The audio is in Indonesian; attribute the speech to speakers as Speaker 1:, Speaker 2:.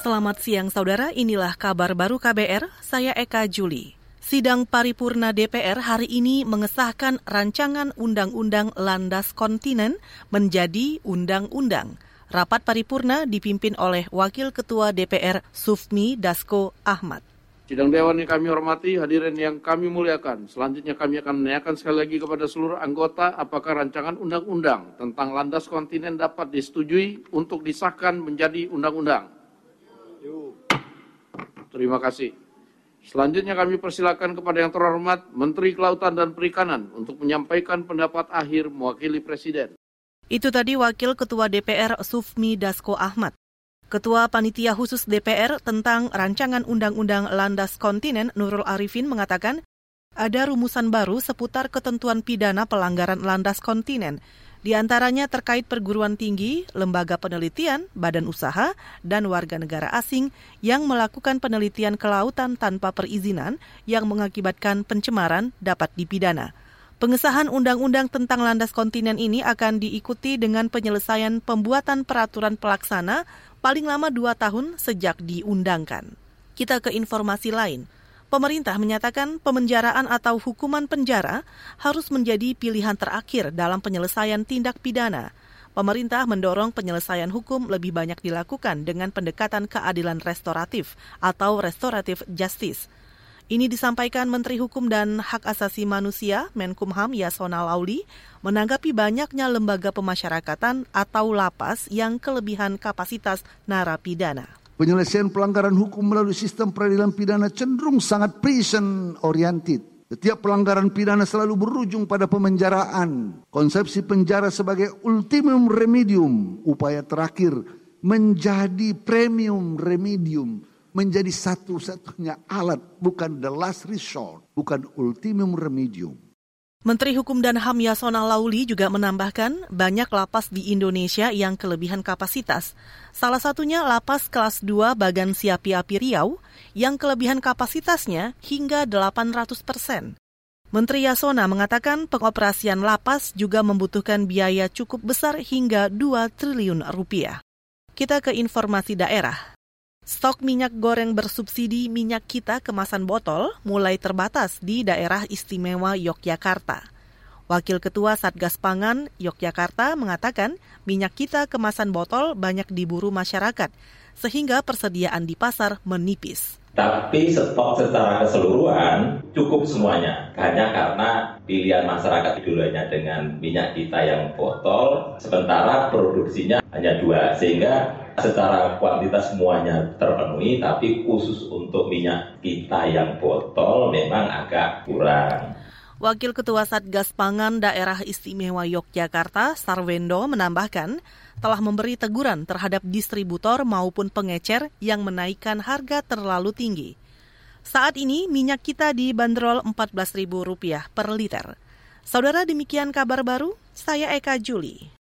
Speaker 1: Selamat siang saudara, inilah kabar baru KBR, saya Eka Juli. Sidang paripurna DPR hari ini mengesahkan rancangan Undang-Undang Landas Kontinen menjadi undang-undang. Rapat paripurna dipimpin oleh Wakil Ketua DPR Sufmi Dasko Ahmad.
Speaker 2: Sidang Dewan yang kami hormati, hadirin yang kami muliakan. Selanjutnya kami akan menanyakan sekali lagi kepada seluruh anggota apakah rancangan undang-undang tentang landas kontinen dapat disetujui untuk disahkan menjadi undang-undang. Terima kasih. Selanjutnya kami persilakan kepada yang terhormat Menteri Kelautan dan Perikanan untuk menyampaikan pendapat akhir mewakili Presiden.
Speaker 1: Itu tadi Wakil Ketua DPR Sufmi Dasko Ahmad. Ketua Panitia Khusus DPR tentang Rancangan Undang-Undang Landas Kontinen Nurul Arifin mengatakan ada rumusan baru seputar ketentuan pidana pelanggaran landas kontinen di antaranya terkait perguruan tinggi, lembaga penelitian, badan usaha, dan warga negara asing yang melakukan penelitian kelautan tanpa perizinan yang mengakibatkan pencemaran dapat dipidana. Pengesahan undang-undang tentang landas kontinen ini akan diikuti dengan penyelesaian pembuatan peraturan pelaksana paling lama dua tahun sejak diundangkan. Kita ke informasi lain. Pemerintah menyatakan pemenjaraan atau hukuman penjara harus menjadi pilihan terakhir dalam penyelesaian tindak pidana. Pemerintah mendorong penyelesaian hukum lebih banyak dilakukan dengan pendekatan keadilan restoratif atau restoratif justice. Ini disampaikan Menteri Hukum dan Hak Asasi Manusia Menkumham Yasona Lauli menanggapi banyaknya lembaga pemasyarakatan atau lapas yang kelebihan kapasitas narapidana.
Speaker 3: Penyelesaian pelanggaran hukum melalui sistem peradilan pidana cenderung sangat prison oriented. Setiap pelanggaran pidana selalu berujung pada pemenjaraan. Konsepsi penjara sebagai ultimum remedium, upaya terakhir menjadi premium remedium, menjadi satu-satunya alat, bukan the last resort, bukan ultimum remedium.
Speaker 1: Menteri Hukum dan HAM Yasona Lauli juga menambahkan banyak lapas di Indonesia yang kelebihan kapasitas. Salah satunya lapas kelas 2 Bagan Siapi Api Riau yang kelebihan kapasitasnya hingga 800 persen. Menteri Yasona mengatakan pengoperasian lapas juga membutuhkan biaya cukup besar hingga 2 triliun rupiah. Kita ke informasi daerah. Stok minyak goreng bersubsidi minyak kita kemasan botol mulai terbatas di daerah istimewa Yogyakarta. Wakil Ketua Satgas Pangan Yogyakarta mengatakan minyak kita kemasan botol banyak diburu masyarakat, sehingga persediaan di pasar menipis.
Speaker 4: Tapi stok secara keseluruhan cukup semuanya. Hanya karena pilihan masyarakat dulunya dengan minyak kita yang botol, sementara produksinya hanya dua. Sehingga secara kuantitas semuanya terpenuhi, tapi khusus untuk minyak kita yang botol memang agak kurang.
Speaker 1: Wakil Ketua Satgas Pangan Daerah Istimewa Yogyakarta, Sarwendo, menambahkan telah memberi teguran terhadap distributor maupun pengecer yang menaikkan harga terlalu tinggi. Saat ini minyak kita dibanderol Rp14.000 per liter. Saudara demikian kabar baru, saya Eka Juli.